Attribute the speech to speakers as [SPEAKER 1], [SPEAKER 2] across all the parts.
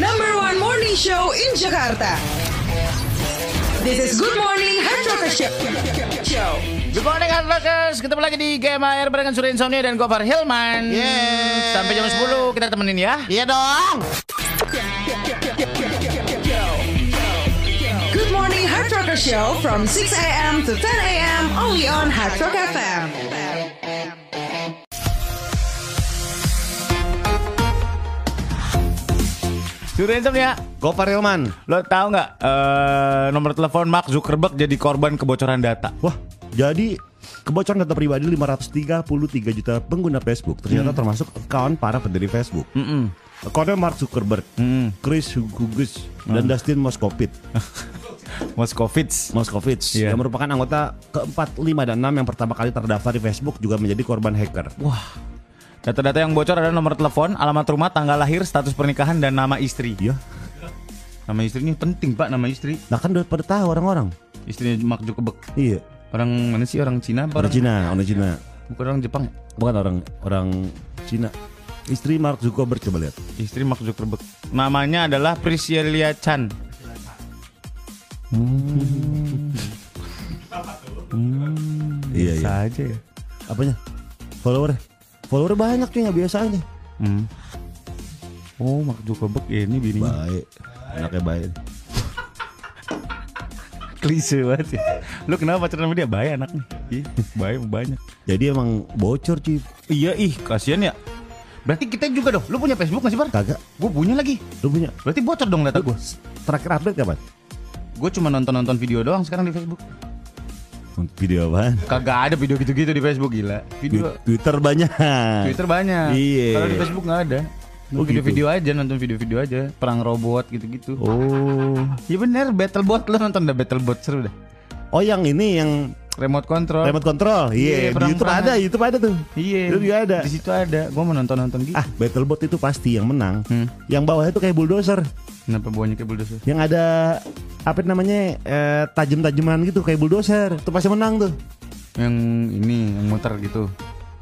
[SPEAKER 1] Number one morning show in Jakarta. This is Good Morning Hard Rocker Show. Show.
[SPEAKER 2] Good morning Hard Rockers Ketemu lagi di GMR barengan Surya Insomnia dan Gofar Hilman
[SPEAKER 3] Yes.
[SPEAKER 2] Sampai jam 10 kita temenin ya
[SPEAKER 3] Iya dong.
[SPEAKER 1] Good Morning Hard Rocker Show from 6 a.m. to 10 a.m. only on Hard Rock FM.
[SPEAKER 2] Surya Insomnia
[SPEAKER 3] Gopar Hilman.
[SPEAKER 2] Lo tau nggak eh, nomor telepon Mark Zuckerberg jadi korban kebocoran data
[SPEAKER 3] Wah, jadi kebocoran data pribadi 533 juta pengguna Facebook ternyata termasuk account para pendiri Facebook.
[SPEAKER 2] Mm-mm.
[SPEAKER 3] Akunnya Mark Zuckerberg,
[SPEAKER 2] Mm.
[SPEAKER 3] Chris Hughes, dan Dustin Moskovitz.
[SPEAKER 2] Moskovitz
[SPEAKER 3] Moskovitz
[SPEAKER 2] Iya.
[SPEAKER 3] yang merupakan anggota keempat, lima, dan enam yang pertama kali terdaftar di Facebook juga menjadi korban hacker.
[SPEAKER 2] Wah Data-data yang bocor adalah nomor telepon, alamat rumah, tanggal lahir, status pernikahan, dan nama istri
[SPEAKER 3] Iya.
[SPEAKER 2] Nama istrinya penting pak, nama istri
[SPEAKER 3] Nah kan udah pada tahu orang-orang.
[SPEAKER 2] Istrinya Mark Zuckerberg
[SPEAKER 3] Iya.
[SPEAKER 2] Orang mana sih? Orang Cina
[SPEAKER 3] Orang
[SPEAKER 2] orang,
[SPEAKER 3] Cina, orang Cina.
[SPEAKER 2] Bukan orang Jepang?
[SPEAKER 3] Bukan orang orang Cina. Istri Mark Zuckerberg coba lihat.
[SPEAKER 2] Istri Mark Zuckerberg Namanya adalah Priscilia Chan
[SPEAKER 3] Iya,
[SPEAKER 2] Bisa
[SPEAKER 3] iya.
[SPEAKER 2] aja ya
[SPEAKER 3] Apanya? Follower. Follower banyak cuy nggak biasa aja.
[SPEAKER 2] Hmm. Oh, Mark Zuckerberg ini bininya.
[SPEAKER 3] Baik. Anaknya baik.
[SPEAKER 2] Klise banget ya. Lu kenapa pacaran sama dia? Baik anaknya. Iya, baik banyak.
[SPEAKER 3] Jadi emang bocor cuy.
[SPEAKER 2] Iya, ih, kasihan ya. Berarti kita juga dong. Lu punya Facebook gak sih, Bar?
[SPEAKER 3] Kagak.
[SPEAKER 2] Gue punya lagi.
[SPEAKER 3] Lu punya
[SPEAKER 2] Berarti bocor dong data gue.
[SPEAKER 3] terakhir update kapan?
[SPEAKER 2] Gue cuma nonton-nonton video doang sekarang di Facebook.
[SPEAKER 3] Video apaan?
[SPEAKER 2] Kagak ada video gitu-gitu di Facebook gila. Video
[SPEAKER 3] Twi- Twitter banyak.
[SPEAKER 2] Twitter banyak.
[SPEAKER 3] Iya.
[SPEAKER 2] Kalau di Facebook nggak ada.
[SPEAKER 3] Oh,
[SPEAKER 2] Video-video aja nonton video-video aja. Perang robot gitu-gitu.
[SPEAKER 3] Oh.
[SPEAKER 2] Iya bener, Battlebot lu nonton dah Battlebot seru dah.
[SPEAKER 3] Oh yang ini yang
[SPEAKER 2] Remote control.
[SPEAKER 3] remote control.
[SPEAKER 2] Iya,
[SPEAKER 3] Iya, di YouTube ada, YouTube ada tuh.
[SPEAKER 2] Iya.
[SPEAKER 3] Itu juga ada.
[SPEAKER 2] Di situ ada. Gua mau nonton-nonton gitu.
[SPEAKER 3] Ah, Battlebot itu pasti yang menang.
[SPEAKER 2] Hmm.
[SPEAKER 3] Yang bawahnya tuh kayak bulldozer.
[SPEAKER 2] Kenapa bawahnya kayak bulldozer?
[SPEAKER 3] Yang ada apa namanya eh, tajam-tajaman gitu kayak bulldozer. Itu pasti menang tuh.
[SPEAKER 2] Yang ini, yang muter gitu.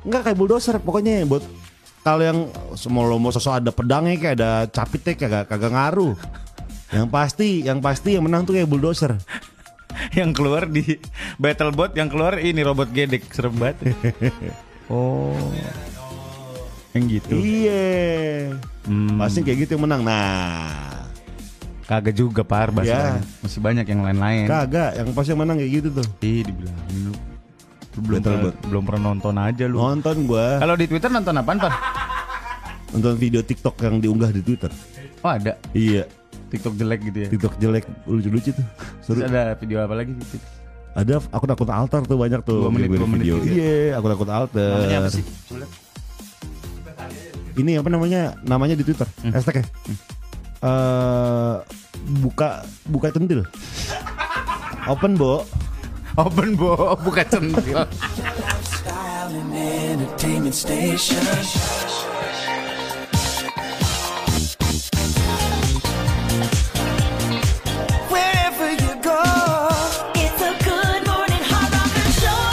[SPEAKER 3] Enggak kayak bulldozer pokoknya buat kalau yang semua lo mau sosok ada pedangnya kayak ada capitnya kagak kagak ngaruh. Yang pasti, yang pasti yang menang tuh kayak bulldozer.
[SPEAKER 2] yang keluar di Battlebot yang keluar ini robot gedek serem banget. oh. Yang gitu.
[SPEAKER 3] Iya.
[SPEAKER 2] Hmm.
[SPEAKER 3] Pasti kayak gitu yang menang. Nah,
[SPEAKER 2] Kagak juga par
[SPEAKER 3] Ya.
[SPEAKER 2] bahasanya. Masih banyak yang lain-lain.
[SPEAKER 3] kagak, yang pasti yang menang kayak gitu tuh.
[SPEAKER 2] Ih, dibilangin lu. Lu belum
[SPEAKER 3] Battlebot.
[SPEAKER 2] pernah, belum pernah nonton aja lu.
[SPEAKER 3] Nonton gua,
[SPEAKER 2] Kalau di Twitter nonton apaan, Par?
[SPEAKER 3] nonton video TikTok yang diunggah di Twitter.
[SPEAKER 2] Oh, ada.
[SPEAKER 3] Iya,
[SPEAKER 2] TikTok jelek gitu ya.
[SPEAKER 3] TikTok jelek lucu-lucu tuh.
[SPEAKER 2] Terus
[SPEAKER 3] Seru.
[SPEAKER 2] ada video apa lagi gitu?
[SPEAKER 3] Ada akun-akun alter tuh banyak tuh
[SPEAKER 2] Dua menit, dua menit gitu ya?
[SPEAKER 3] Iya, akun-akun alter.
[SPEAKER 2] Namanya apa sih?
[SPEAKER 3] Ini apa namanya? Namanya di Twitter.
[SPEAKER 2] Hmm.
[SPEAKER 3] Hashtag ya. Eh, buka buka centil. Open, Bo.
[SPEAKER 2] Open bo, buka centil.
[SPEAKER 4] Style and entertainment station. Wherever you go,
[SPEAKER 5] It's a good morning hard rocker show.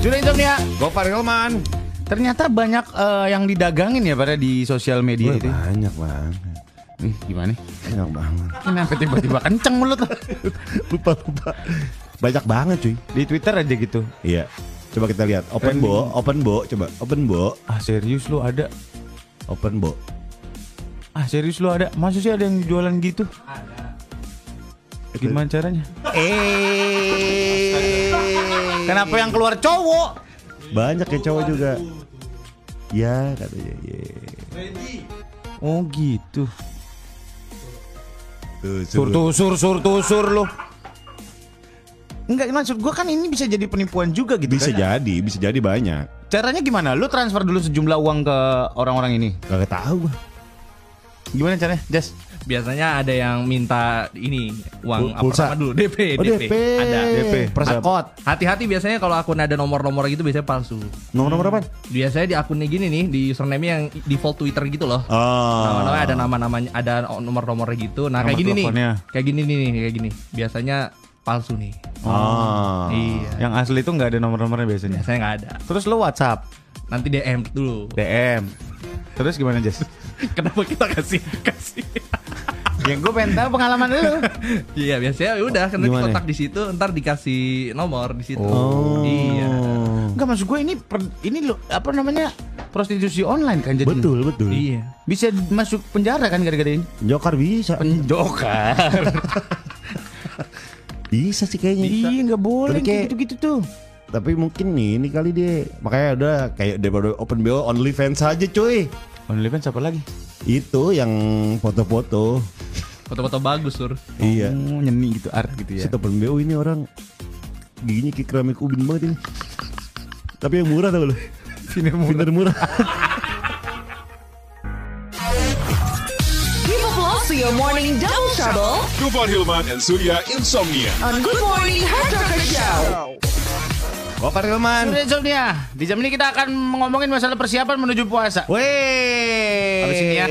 [SPEAKER 2] Sudah insomnia.
[SPEAKER 3] Gopar Hilman.
[SPEAKER 2] Ternyata banyak eh, yang didagangin ya pada di sosial media
[SPEAKER 3] Wah,
[SPEAKER 2] itu.
[SPEAKER 3] banyak banget.
[SPEAKER 2] Ih, gimana?
[SPEAKER 3] Banyak banget.
[SPEAKER 2] Kenapa tiba-tiba kenceng mulut
[SPEAKER 3] lupa lupa. Banyak banget cuy.
[SPEAKER 2] Di Twitter aja gitu.
[SPEAKER 3] Iya. Coba kita lihat. Open
[SPEAKER 2] Trending.
[SPEAKER 3] Bo, open Bo, coba. Open Bo,
[SPEAKER 2] Ah serius lu ada?
[SPEAKER 3] open Bo.
[SPEAKER 2] Ah serius lu ada? Masa sih ada yang jualan gitu? Gimana caranya?
[SPEAKER 3] Eh.
[SPEAKER 2] Kenapa yang keluar cowok?
[SPEAKER 3] Banyak ya cowok juga. Ya katanya. Ye.
[SPEAKER 2] Oh gitu.
[SPEAKER 3] Tuh,
[SPEAKER 2] Sur tusur sur tusur lu. Enggak maksud gua kan ini bisa jadi penipuan juga gitu
[SPEAKER 3] Bisa
[SPEAKER 2] kan?
[SPEAKER 3] jadi, bisa jadi banyak.
[SPEAKER 2] Caranya gimana? Lu transfer dulu sejumlah uang ke orang-orang ini.
[SPEAKER 3] Kagak tahu gua.
[SPEAKER 2] Gimana caranya? Jas.
[SPEAKER 6] Biasanya ada yang minta ini uang apa pertama dulu DP,
[SPEAKER 3] Oh, DP.
[SPEAKER 6] Ada.
[SPEAKER 2] DP.
[SPEAKER 3] Persekot.
[SPEAKER 6] Hati-hati biasanya kalau akun ada nomor-nomor gitu biasanya palsu.
[SPEAKER 3] Nomor-nomor apa?
[SPEAKER 6] Biasanya di akunnya gini nih, di username yang default Twitter gitu loh.
[SPEAKER 3] Oh.
[SPEAKER 6] Nama-namanya ada nama-namanya, ada nomor-nomornya gitu. Nah,
[SPEAKER 2] Nomor
[SPEAKER 6] kayak gini nih.
[SPEAKER 2] teleponnya.
[SPEAKER 6] Kayak gini nih, kayak gini. Biasanya palsu nih.
[SPEAKER 3] Ah.
[SPEAKER 6] Iya.
[SPEAKER 2] Yang asli itu nggak ada nomor-nomornya biasanya.
[SPEAKER 6] Biasanya nggak ada.
[SPEAKER 2] Terus lo WhatsApp,
[SPEAKER 6] Nanti DM dulu.
[SPEAKER 2] DM. Terus gimana Jas?
[SPEAKER 6] Kenapa kita kasih kasih?
[SPEAKER 2] yang gue pengen tahu pengalaman lu.
[SPEAKER 6] Iya biasanya ya udah karena
[SPEAKER 3] Gimana?
[SPEAKER 6] kontak di situ ntar dikasih nomor di situ.
[SPEAKER 3] Oh.
[SPEAKER 6] Iya.
[SPEAKER 2] Enggak maksud gue ini per- ini lo apa namanya prostitusi online kan jadi.
[SPEAKER 3] Betul, betul.
[SPEAKER 6] Iya.
[SPEAKER 2] Bisa masuk penjara kan gara-gara ini.
[SPEAKER 3] Jokar bisa.
[SPEAKER 2] Penjokar.
[SPEAKER 3] Bisa sih kayaknya.
[SPEAKER 2] iya nggak boleh
[SPEAKER 3] Tapi kayak-
[SPEAKER 2] gitu-gitu tuh.
[SPEAKER 3] Tapi mungkin nih ini kali dia makanya udah kayak daripada open BO only fans aja cuy.
[SPEAKER 2] OnlyFans apa lagi?
[SPEAKER 3] Itu yang foto-foto.
[SPEAKER 6] Foto-foto bagus sur.
[SPEAKER 3] Iya.
[SPEAKER 2] Oh, nyeni gitu art gitu ya.
[SPEAKER 3] Set open BO ini orang giginya kayak keramik ubin banget ini. Tapi yang murah tau lo. Finder murah.
[SPEAKER 1] Applause to your morning double trouble
[SPEAKER 7] Dufan Hilman and Surya Insomnia.
[SPEAKER 1] on Good Morning Hard Show.
[SPEAKER 3] Gopar Hilman.
[SPEAKER 2] Sudah Insomnia. Di jam ini kita akan ngomongin masalah persiapan menuju puasa.
[SPEAKER 3] Weh.
[SPEAKER 2] Habis ini ya.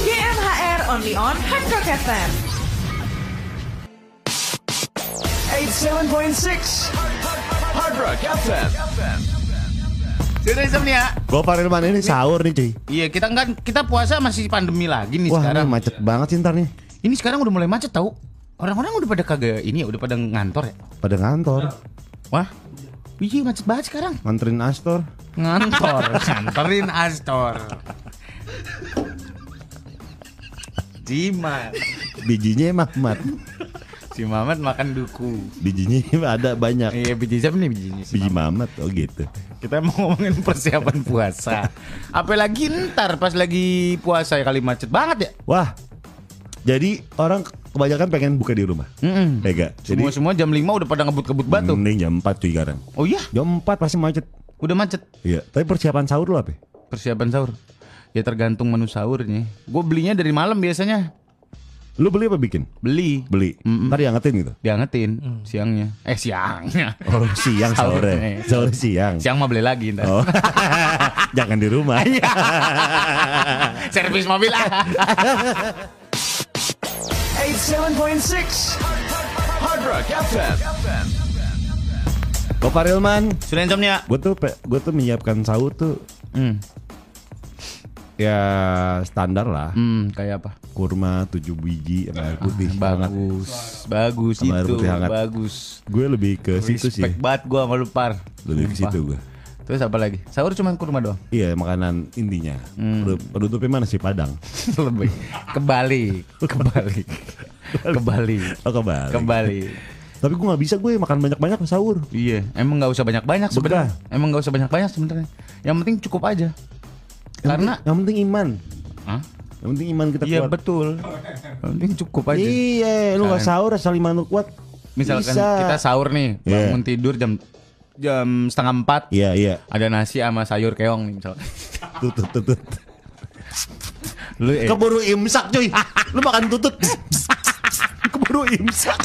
[SPEAKER 1] GMHR only on Hard Rock FM.
[SPEAKER 7] 87.6 Hard Rock FM.
[SPEAKER 2] Sudah Insomnia.
[SPEAKER 3] Gopar Hilman ini sahur nih cuy.
[SPEAKER 2] Iya, kita kan kita puasa masih pandemi lagi nih
[SPEAKER 3] Wah
[SPEAKER 2] sekarang.
[SPEAKER 3] ini macet banget sih ntar nih.
[SPEAKER 2] Ini sekarang udah mulai macet tau. Orang-orang udah pada kagak ini ya, udah pada ngantor ya.
[SPEAKER 3] Pada ngantor.
[SPEAKER 2] Wah. Iya macet banget sekarang.
[SPEAKER 3] Nganterin Astor.
[SPEAKER 2] Ngantor, nganterin Astor. Jimat.
[SPEAKER 3] Bijinya Mahmat.
[SPEAKER 2] Si Mamat makan duku.
[SPEAKER 3] Bijinya ada banyak.
[SPEAKER 2] Iya, biji siapa nih bijinya? Si
[SPEAKER 3] Biji
[SPEAKER 2] Mamat.
[SPEAKER 3] Mamat. Oh gitu.
[SPEAKER 2] Kita mau ngomongin persiapan puasa. Apalagi ntar pas lagi puasa ya kali macet banget ya.
[SPEAKER 3] Wah. Jadi orang kebanyakan pengen buka di rumah. Ya gak? Jadi
[SPEAKER 2] Semua semua jam 5 udah pada ngebut-ngebut batu.
[SPEAKER 3] mending jam 4 cuy sekarang.
[SPEAKER 2] Oh iya,
[SPEAKER 3] Jam 4 pasti macet.
[SPEAKER 2] udah macet.
[SPEAKER 3] Iya. Tapi persiapan sahur lu apa?
[SPEAKER 2] Persiapan sahur. Ya tergantung menu sahurnya. Gue belinya dari malam biasanya.
[SPEAKER 3] Lu beli apa bikin?
[SPEAKER 2] Beli.
[SPEAKER 3] Beli.
[SPEAKER 2] Mm-mm.
[SPEAKER 3] Ntar diangetin gitu.
[SPEAKER 2] Diangetin siangnya. Eh siangnya.
[SPEAKER 3] Oh siang
[SPEAKER 2] Sahur,
[SPEAKER 3] sore. Sore siang.
[SPEAKER 2] Siang mah beli lagi ntar.
[SPEAKER 3] Oh. Jangan di rumah.
[SPEAKER 2] Servis mobil ah.
[SPEAKER 7] 87.6 Hard Rock FM.
[SPEAKER 3] Gopar Hilman.
[SPEAKER 2] Sudah insomnia.
[SPEAKER 3] Gue tuh gue tuh menyiapkan sahur tuh
[SPEAKER 2] Hmm.
[SPEAKER 3] ya standar lah.
[SPEAKER 2] Hmm, kayak apa?
[SPEAKER 3] Kurma 7 biji sama air putih hangat.
[SPEAKER 2] Bagus. Bagus
[SPEAKER 3] Sama air
[SPEAKER 2] itu.
[SPEAKER 3] putih hangat.
[SPEAKER 2] Bagus.
[SPEAKER 3] Gue lebih ke situ sih.
[SPEAKER 2] Respect banget gua sama lu par.
[SPEAKER 3] Lebih ke situ gue.
[SPEAKER 2] Terus apa lagi? Sahur cuma kurma doang.
[SPEAKER 3] Iya makanan intinya.
[SPEAKER 2] Hmm.
[SPEAKER 3] Penutup- Penutupnya mana sih Padang?
[SPEAKER 2] Lebih. Kembali. Kembali. Kembali.
[SPEAKER 3] Oh kembali.
[SPEAKER 2] Kembali.
[SPEAKER 3] Tapi gue nggak bisa gue makan banyak-banyak sahur.
[SPEAKER 2] Iya, emang nggak usah banyak-banyak sebenarnya. Emang nggak usah banyak-banyak sebenarnya. Yang penting cukup aja.
[SPEAKER 3] Yang
[SPEAKER 2] Karena
[SPEAKER 3] penting- yang penting iman.
[SPEAKER 2] Hah?
[SPEAKER 3] Yang penting iman kita
[SPEAKER 2] Iya
[SPEAKER 3] kuat.
[SPEAKER 2] betul. Yang penting cukup aja.
[SPEAKER 3] Iya, lu nggak
[SPEAKER 2] Kan.
[SPEAKER 3] sahur asal iman lu kuat.
[SPEAKER 2] Misalkan
[SPEAKER 3] Bisa.
[SPEAKER 2] kita sahur nih,
[SPEAKER 3] Iya.
[SPEAKER 2] bangun tidur jam jam setengah empat,
[SPEAKER 3] Iya iya.
[SPEAKER 2] ada nasi sama sayur keong nih misalkan.
[SPEAKER 3] Tutut tutut.
[SPEAKER 2] Lu eh,
[SPEAKER 3] Keburu imsak cuy. lu makan tutut. Keburu imsak.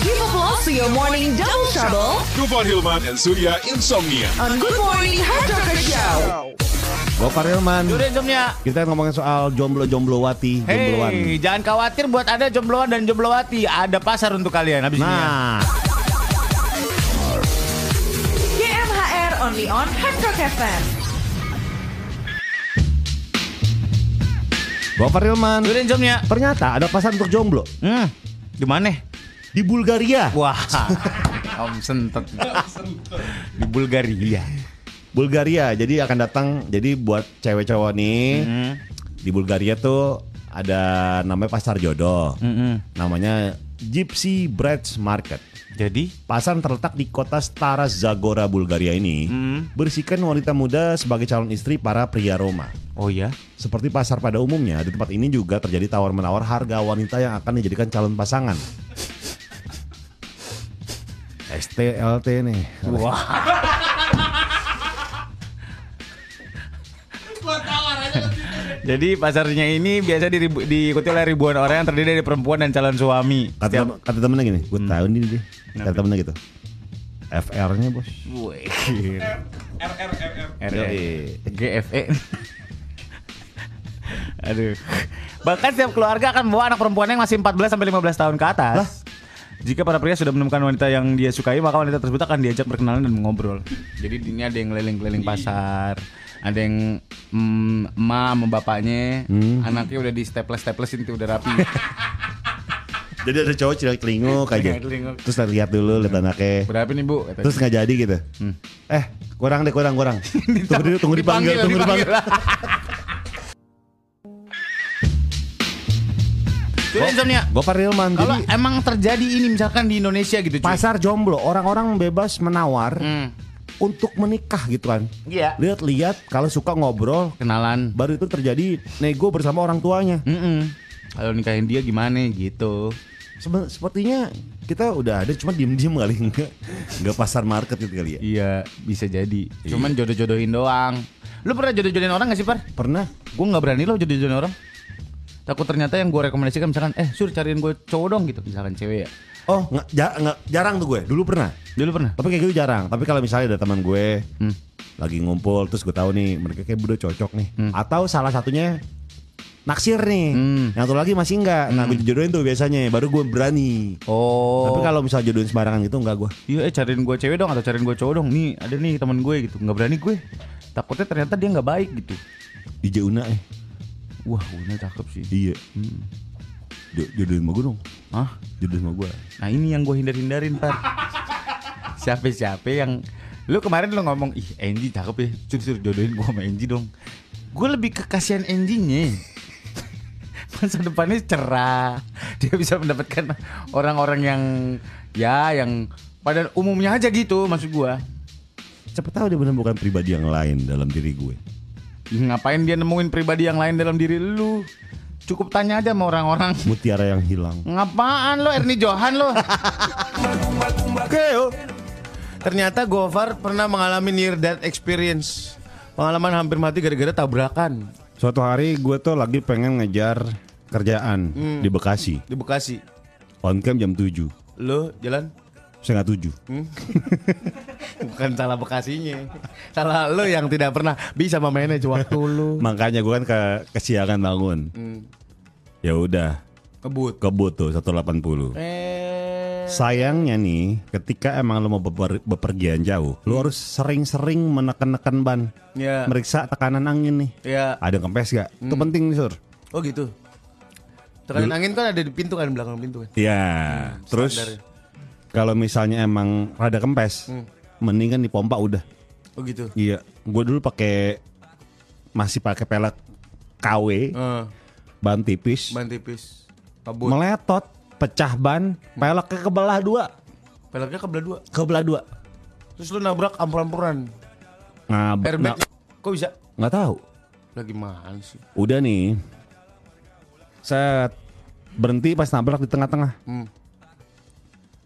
[SPEAKER 1] Give applause to your morning double trouble
[SPEAKER 7] Dufan Hilman and Surya Insomnia.
[SPEAKER 1] on Good Morning Hard Show.
[SPEAKER 3] Hilman.
[SPEAKER 2] Udah insomnia.
[SPEAKER 3] Kita ngomongin soal jomblo-jomblo wati, jombloan.
[SPEAKER 2] Hei, jangan khawatir buat ada jombloan dan jomblowati. Ada pasar untuk kalian habis ini. ya.
[SPEAKER 3] Nah,
[SPEAKER 1] GMHR only on Hard Rock FM.
[SPEAKER 3] Gopar Hilman.
[SPEAKER 2] Udah insomnia.
[SPEAKER 3] Ternyata ada pasar untuk jomblo
[SPEAKER 2] Hmm, di mana?
[SPEAKER 3] di Bulgaria.
[SPEAKER 2] Wah, om sentet. Di Bulgaria.
[SPEAKER 3] Bulgaria. Jadi akan datang jadi buat cewek cowok nih
[SPEAKER 2] Hmm.
[SPEAKER 3] di Bulgaria tuh ada namanya pasar jodoh.
[SPEAKER 2] Mm-mm.
[SPEAKER 3] Namanya Gypsy Breads Market.
[SPEAKER 2] Jadi,
[SPEAKER 3] Pasar terletak di kota Stara Zagora, Bulgaria ini
[SPEAKER 2] Hmm.
[SPEAKER 3] berisikan wanita muda sebagai calon istri para pria Roma.
[SPEAKER 2] oh ya,
[SPEAKER 3] Seperti pasar pada umumnya, di tempat ini juga terjadi tawar-menawar harga wanita yang akan dijadikan calon pasangan. STLT nih.
[SPEAKER 2] Jadi pasarnya ini biasa diribu- diikuti oleh ribuan orang yang terdiri dari perempuan dan calon suami.
[SPEAKER 3] Kata,
[SPEAKER 2] Setiap
[SPEAKER 3] kata temennya gini, gue tahu nih dia. Kata temennya gitu. FR-nya bos.
[SPEAKER 2] Wih. RE GFE Aduh. Bahkan setiap keluarga akan membawa anak perempuannya yang masih 14 sampai 15 tahun ke atas. Jika para pria sudah menemukan wanita yang dia sukai Maka wanita tersebut akan diajak berkenalan dan mengobrol. Jadi ini ada yang keliling-keliling pasar Ada yang mm, emak sama bapaknya Anaknya udah di staples-staplesin tuh udah rapi
[SPEAKER 3] Jadi ada cowok cilik telinguk aja. Terus lihat dulu lihat anaknya.
[SPEAKER 2] Berapa nih bu? Kata
[SPEAKER 3] Terus nggak jadi gitu. Eh, kurang deh, kurang, kurang. tunggu dulu, tunggu dipanggil, tunggu dipanggil.
[SPEAKER 2] Itu insomnia
[SPEAKER 3] Gue.
[SPEAKER 2] Kalau emang terjadi ini misalkan di Indonesia gitu cuy.
[SPEAKER 3] pasar jomblo, orang-orang bebas menawar
[SPEAKER 2] Hmm.
[SPEAKER 3] Untuk menikah gitu kan.
[SPEAKER 2] Iya.
[SPEAKER 3] Lihat-lihat kalau suka ngobrol,
[SPEAKER 2] Kenalan
[SPEAKER 3] baru itu terjadi nego bersama orang tuanya.
[SPEAKER 2] Mm-mm. Kalau nikahin dia gimana gitu
[SPEAKER 3] Sebe- sepertinya kita udah ada cuma diem-diem kali enggak enggak pasar market gitu kali ya.
[SPEAKER 2] Iya bisa jadi Cuman jodoh-jodohin doang Lu pernah jodoh-jodohin orang gak sih Par?
[SPEAKER 3] Pernah?
[SPEAKER 2] Gue gak berani lo jodoh-jodohin orang Takut ternyata yang gue rekomendasikan misalkan Eh sur cariin gue cowok dong gitu Misalkan cewek ya
[SPEAKER 3] Oh, nggak ja- nggak- jarang tuh gue. Dulu pernah.
[SPEAKER 2] Dulu pernah?
[SPEAKER 3] Tapi kayak gitu jarang. Tapi kalau misalnya ada teman gue
[SPEAKER 2] Hmm.
[SPEAKER 3] lagi ngumpul terus gue tahu nih mereka kayak udah cocok nih. Atau salah satunya naksir nih.
[SPEAKER 2] Hmm.
[SPEAKER 3] Yang satu lagi masih enggak. Nah, gue jodohin tuh biasanya baru gue berani.
[SPEAKER 2] Oh
[SPEAKER 3] Tapi kalau misalnya jodohin sembarangan gitu enggak gue.
[SPEAKER 2] Iya eh cariin gue cewek dong Atau cariin gue cowok dong Nih ada nih teman gue gitu Gak berani gue Takutnya ternyata dia gak baik gitu
[SPEAKER 3] DJ Una eh.
[SPEAKER 2] Wah Una cakep sih
[SPEAKER 3] Iya. Jo- Jodohin sama gue dong.
[SPEAKER 2] Hah?
[SPEAKER 3] Jodohin sama gue.
[SPEAKER 2] Nah ini yang gue hindar-hindarin Par Siapa-siapa yang Lu kemarin lu ngomong Ih Angie cakep ya Suruh, suruh jodohin gue sama Angie dong. Gue lebih ke kasihan Angie-nya Masa depannya cerah. Dia bisa mendapatkan orang-orang yang Ya yang Pada umumnya aja gitu Maksud gue
[SPEAKER 3] Siapa tahu dia menemukan pribadi yang lain dalam diri gue.
[SPEAKER 2] Ih, Ngapain dia nemuin pribadi yang lain dalam diri lu? Cukup tanya aja sama orang-orang.
[SPEAKER 3] Mutiara yang hilang.
[SPEAKER 2] Ngapaan lo Ernie Johan lo?
[SPEAKER 8] Yuk. Ternyata Gofar pernah mengalami near death experience. Pengalaman hampir mati gara-gara tabrakan
[SPEAKER 3] Suatu hari gue tuh lagi pengen ngejar kerjaan di Bekasi.
[SPEAKER 8] di Bekasi.
[SPEAKER 3] On cam jam 7.
[SPEAKER 8] Lo jalan?
[SPEAKER 3] Setengah 7.
[SPEAKER 8] Bukan salah Bekasinya. Salah lo yang tidak pernah bisa memanage waktu lo.
[SPEAKER 3] Makanya gue kan ke kesiangan bangun. Ya udah,
[SPEAKER 8] Kebut.
[SPEAKER 3] kebut tuh 180.
[SPEAKER 8] Eh.
[SPEAKER 3] Sayangnya nih, ketika emang lo mau beper- bepergian jauh, lo harus sering-sering menekan-nekan ban.
[SPEAKER 8] Ya.
[SPEAKER 3] Meriksa tekanan angin nih.
[SPEAKER 8] Ya.
[SPEAKER 3] Ada kempes gak? Itu penting nih, Sur.
[SPEAKER 8] Oh gitu. Tekanan angin kan ada di pintu kan belakang pintu kan.
[SPEAKER 3] Iya. Terus
[SPEAKER 8] standar ya.
[SPEAKER 3] kalau misalnya emang rada kempes, mendingan dipompa udah.
[SPEAKER 8] Oh gitu.
[SPEAKER 3] Iya, gue dulu pakai masih pakai pelet KW,
[SPEAKER 8] Eh,
[SPEAKER 3] ban tipis,
[SPEAKER 8] ban tipis. Kabut.
[SPEAKER 3] meletot, pecah ban, peleknya kebelah dua,
[SPEAKER 8] Peleknya kebelah dua.
[SPEAKER 3] kebelah dua.
[SPEAKER 8] Terus lu nabrak ampur-ampuran.
[SPEAKER 3] Nah,
[SPEAKER 8] Airbag. Kok bisa?
[SPEAKER 3] nggak tahu.
[SPEAKER 8] Lagi mana sih?
[SPEAKER 3] Udah nih, set berhenti pas nabrak di tengah-tengah
[SPEAKER 8] Hmm.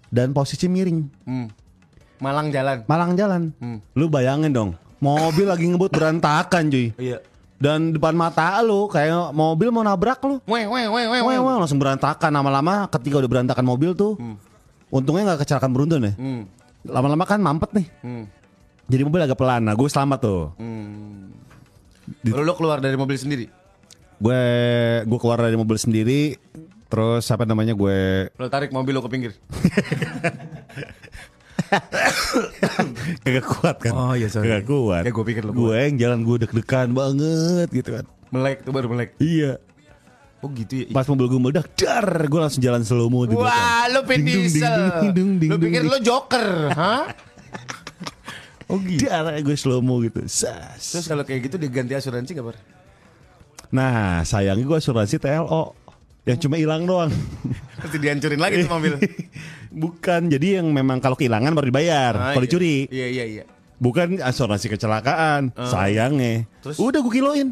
[SPEAKER 3] dan posisi miring,
[SPEAKER 8] Hmm. Malang jalan.
[SPEAKER 3] malang jalan.
[SPEAKER 8] Hmm.
[SPEAKER 3] Lu bayangin dong, mobil lagi ngebut berantakan cuy.
[SPEAKER 8] Iya.
[SPEAKER 3] Dan depan mata lu kayak mobil mau nabrak lu.
[SPEAKER 8] Weh, weh, weh, weh, weh.
[SPEAKER 3] wah, langsung berantakan lama-lama ketika udah berantakan mobil tuh. Untungnya nggak kecelakaan beruntun ya.
[SPEAKER 8] Hmm.
[SPEAKER 3] Lama-lama kan mampet nih.
[SPEAKER 8] Hmm.
[SPEAKER 3] Jadi mobil agak pelan. Nah, gue selamat tuh.
[SPEAKER 8] Hmm. Lalu lo keluar dari mobil sendiri.
[SPEAKER 3] Gue gue keluar dari mobil sendiri. Terus apa namanya gue
[SPEAKER 8] Lo tarik mobil lo ke pinggir.
[SPEAKER 3] kagak kuat kan?
[SPEAKER 8] Oh, iya, sorry.
[SPEAKER 3] Kagak kuat.
[SPEAKER 8] Ya, gua pikir lu
[SPEAKER 3] Gue yang jalan gue deg-degan banget gitu kan.
[SPEAKER 8] Melek tuh baru melek.
[SPEAKER 3] Iya.
[SPEAKER 8] Oh gitu ya.
[SPEAKER 3] Pas mobil gue meledak, dar, gue langsung jalan slow mo di belakang.
[SPEAKER 8] Wah, lo Vin Diesel. Lo pikir lo Joker, hah?
[SPEAKER 3] Oh gitu. Dar, gue slow mo gitu. Sas.
[SPEAKER 8] Terus kalau kayak gitu diganti asuransi gak, Bar?
[SPEAKER 3] Nah, sayangnya gue asuransi TLO yang cuma hilang doang.
[SPEAKER 8] Pasti dihancurin lagi tuh mobil.
[SPEAKER 3] Bukan, jadi yang memang kalau kehilangan baru dibayar,
[SPEAKER 8] Ah,
[SPEAKER 3] kalau
[SPEAKER 8] iya.
[SPEAKER 3] dicuri.
[SPEAKER 8] Iya, iya, iya.
[SPEAKER 3] Bukan asuransi kecelakaan, sayangnya.
[SPEAKER 8] Terus?
[SPEAKER 3] Udah gue kiloin.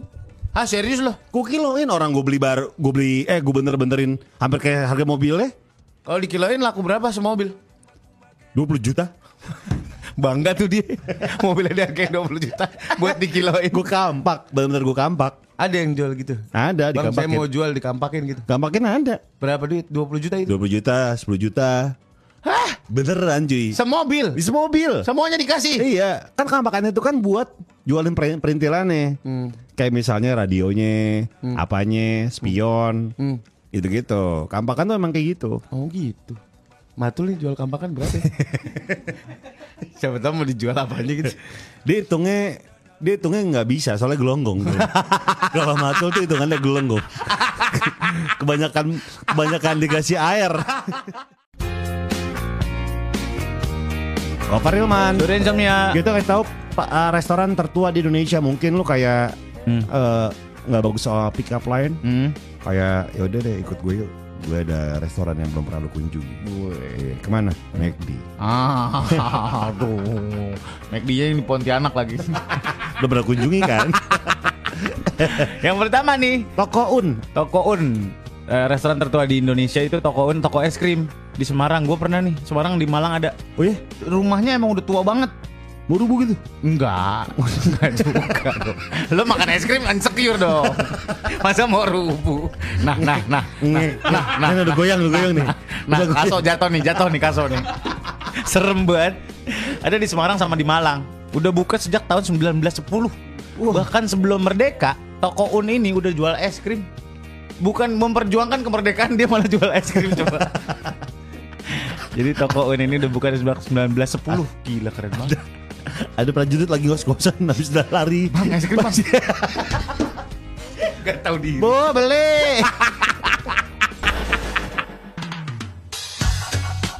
[SPEAKER 8] Ah, serius lo?
[SPEAKER 3] Gue kiloin orang gue beli baru, gue beli, eh gue bener-benerin hampir kayak harga mobilnya
[SPEAKER 8] Kalau dikiloin laku berapa semobil?
[SPEAKER 3] 20 juta.
[SPEAKER 8] Bangga tuh dia. Mobilnya dihargain 20 juta buat dikiloin.
[SPEAKER 3] Gue kampak, bener-bener gue kampak.
[SPEAKER 8] Ada yang jual gitu.
[SPEAKER 3] Ada
[SPEAKER 8] Bang, saya
[SPEAKER 3] dikampakin.
[SPEAKER 8] mau jual dikampakin gitu.
[SPEAKER 3] Kampakin ada.
[SPEAKER 8] Berapa duit? 20 juta itu.
[SPEAKER 3] 20 juta, 10 juta.
[SPEAKER 8] Hah?
[SPEAKER 3] Beneran cuy.
[SPEAKER 8] Semobil.
[SPEAKER 3] Di mobil.
[SPEAKER 8] Semuanya dikasih.
[SPEAKER 3] Iya, kan kampakan itu kan buat jualin per- perintilannya.
[SPEAKER 8] Hmm.
[SPEAKER 3] Kayak misalnya radionya, apanya, spion,
[SPEAKER 8] Hmm.
[SPEAKER 3] gitu-gitu. Kampakan tuh emang kayak gitu.
[SPEAKER 8] Oh gitu. Matul nih jual kampakan berapa ya? Siapa tahu mau dijual apa aja gitu.
[SPEAKER 3] Dia hitungnya dia hitungnya nggak bisa soalnya gelonggong. Kalau matul tuh hitungannya gelonggong. kebanyakan kebanyakan dikasih air. Gopar Hilman.
[SPEAKER 2] Sudah insomnia.
[SPEAKER 3] Gitu kasih tahu Pak uh, restoran tertua di Indonesia mungkin lu kayak eh, nggak bagus soal pick up line.
[SPEAKER 2] Hmm.
[SPEAKER 3] Kayak ya udah deh ikut gue yuk. Gue ada restoran yang belum pernah lu kunjungi. Iya, Ke mana? McD.
[SPEAKER 2] Ah, aduh. McD-nya ini Pontianak lagi.
[SPEAKER 3] Udah pernah kunjungi kan?
[SPEAKER 2] Yang pertama nih,
[SPEAKER 3] Toko Un.
[SPEAKER 2] Toko Un. Eh, restoran tertua di Indonesia itu Toko Un, toko es krim di Semarang. Gue pernah nih, Semarang di Malang ada.
[SPEAKER 3] Oh iya?
[SPEAKER 2] Rumahnya emang udah tua banget.
[SPEAKER 3] Mau rubuh gitu?
[SPEAKER 2] Enggak, enggak juga dong. Lo makan es krim insecure dong. Masa mau rubuh? Nah, nah, nah, nah, nah, nah,
[SPEAKER 3] Ini udah goyang, udah goyang nih.
[SPEAKER 2] Nah,
[SPEAKER 3] Udah goyang.
[SPEAKER 2] kaso jatuh nih, jatuh nih kaso nih. Serem banget. Ada di Semarang sama di Malang. Udah buka sejak tahun 1910. Bahkan sebelum merdeka, toko Un ini udah jual es krim. Bukan memperjuangkan kemerdekaan, dia malah jual es krim coba. Jadi toko Un ini udah buka sejak 1910. Gila keren banget.
[SPEAKER 3] Ada prajurit lagi ngos-ngosan habis udah lari.
[SPEAKER 2] Bang, es krim bang. Gak tau diri.
[SPEAKER 3] Bu, beli.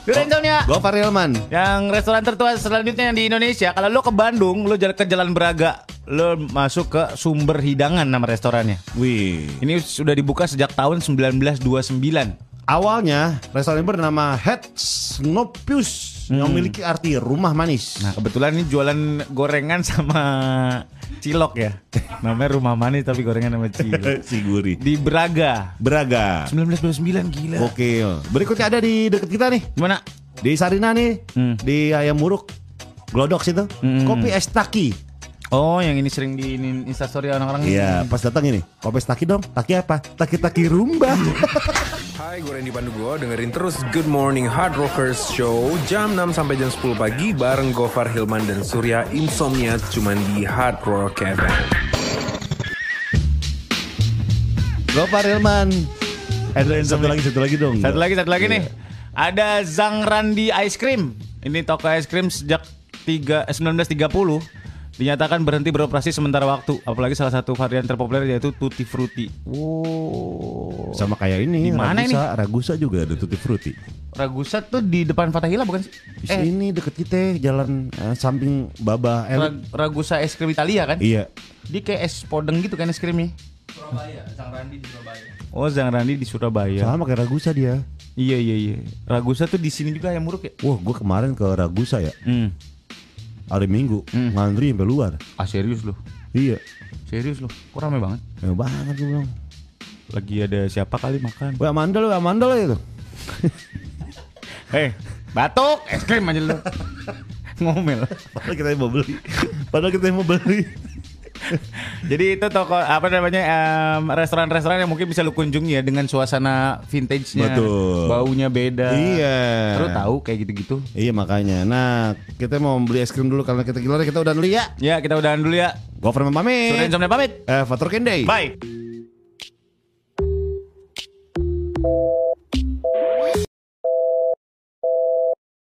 [SPEAKER 2] Sudah insomnia.
[SPEAKER 3] Gopar Hilman.
[SPEAKER 2] Yang restoran tertua selanjutnya yang di Indonesia, kalau lo ke Bandung, lo jalan ke Jalan Braga, lo masuk ke Sumber Hidangan nama restorannya.
[SPEAKER 3] Wih.
[SPEAKER 2] Ini sudah dibuka sejak tahun 1929.
[SPEAKER 3] Awalnya restoran ini bernama Head Snopius yang memiliki arti rumah manis.
[SPEAKER 2] Nah, kebetulan ini jualan gorengan sama cilok ya. Namanya rumah manis tapi gorengan sama cilok.
[SPEAKER 3] si Guri.
[SPEAKER 2] Di Braga.
[SPEAKER 3] Braga.
[SPEAKER 2] 1929 gila.
[SPEAKER 3] Oke. Berikutnya ada di deket kita nih.
[SPEAKER 2] Gimana?
[SPEAKER 3] Di Sarina nih.
[SPEAKER 2] Hmm.
[SPEAKER 3] Di Ayam Muruk. Glodok situ.
[SPEAKER 2] Hmm.
[SPEAKER 3] Kopi es taki.
[SPEAKER 2] Oh, yang ini sering di ini instastory orang-orang ini.
[SPEAKER 3] Iya, pas datang ini. Kopi es taki dong. Taki apa? Taki-taki rumba.
[SPEAKER 9] Hai, gue Randy Pandugo. Dengerin terus Good Morning Hard Rockers Show jam 6 sampai jam 10 pagi bareng Gofar Hilman dan Surya Insomnia cuman di Hard Rock FM.
[SPEAKER 3] Gopar Hilman. Eh, satu lagi, satu lagi dong.
[SPEAKER 2] Satu lagi, satu lagi
[SPEAKER 3] Iya.
[SPEAKER 2] nih. Ada Zang Randi Ice Cream. Ini toko es krim sejak 3, eh, 1930 dinyatakan berhenti beroperasi sementara waktu. Apalagi salah satu varian terpopuler yaitu Tutti Frutti. Wow.
[SPEAKER 3] Sama kayak ini.
[SPEAKER 2] Di mana
[SPEAKER 3] Ragusa, Ragusa juga ada Tutti Frutti.
[SPEAKER 2] Ragusa tuh di depan Fatahila bukan sih?
[SPEAKER 3] Di sini deket kita jalan eh, samping Baba.
[SPEAKER 2] Ra- Ragusa es krim Italia kan?
[SPEAKER 3] Iya.
[SPEAKER 2] Dia kayak es podeng gitu kan es krimnya. Surabaya, Zang Randi di Surabaya. Oh, Zang Randi di Surabaya.
[SPEAKER 3] Sama kayak Ragusa dia.
[SPEAKER 2] Iya iya iya. Ragusa tuh di sini juga yang muruk ya.
[SPEAKER 3] Wah, gue kemarin ke Ragusa ya.
[SPEAKER 2] Hmm.
[SPEAKER 3] Hari Minggu ngantri sampai luar.
[SPEAKER 2] Ah serius loh.
[SPEAKER 3] Iya.
[SPEAKER 2] Serius loh. Kok rame banget?
[SPEAKER 3] Ya banget gue bilang.
[SPEAKER 2] Lagi ada siapa kali makan?
[SPEAKER 3] Wah, mandel, wah, mandel itu.
[SPEAKER 2] Hei, batuk, es krim aja lu. Ngomel.
[SPEAKER 3] Padahal kita mau beli. Padahal kita mau beli.
[SPEAKER 2] Jadi itu toko apa namanya em, restoran-restoran yang mungkin bisa lu kunjungi ya dengan suasana vintage-nya.
[SPEAKER 3] Betul.
[SPEAKER 2] Baunya beda.
[SPEAKER 3] Iya.
[SPEAKER 2] Lu tahu kayak gitu-gitu.
[SPEAKER 3] Iya makanya. Nah, kita mau beli es krim dulu karena kita gila kita udah dulu ya.
[SPEAKER 2] Ya, kita udahan dulu ya.
[SPEAKER 3] Gua pamit.
[SPEAKER 2] Sudah pamit.
[SPEAKER 3] Eh, Fatur Kendai.
[SPEAKER 2] Bye.